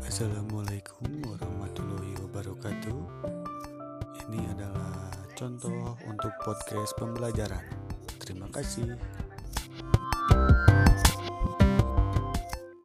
Assalamualaikum warahmatullahi wabarakatuh. Ini adalah contoh untuk podcast pembelajaran. Terima kasih.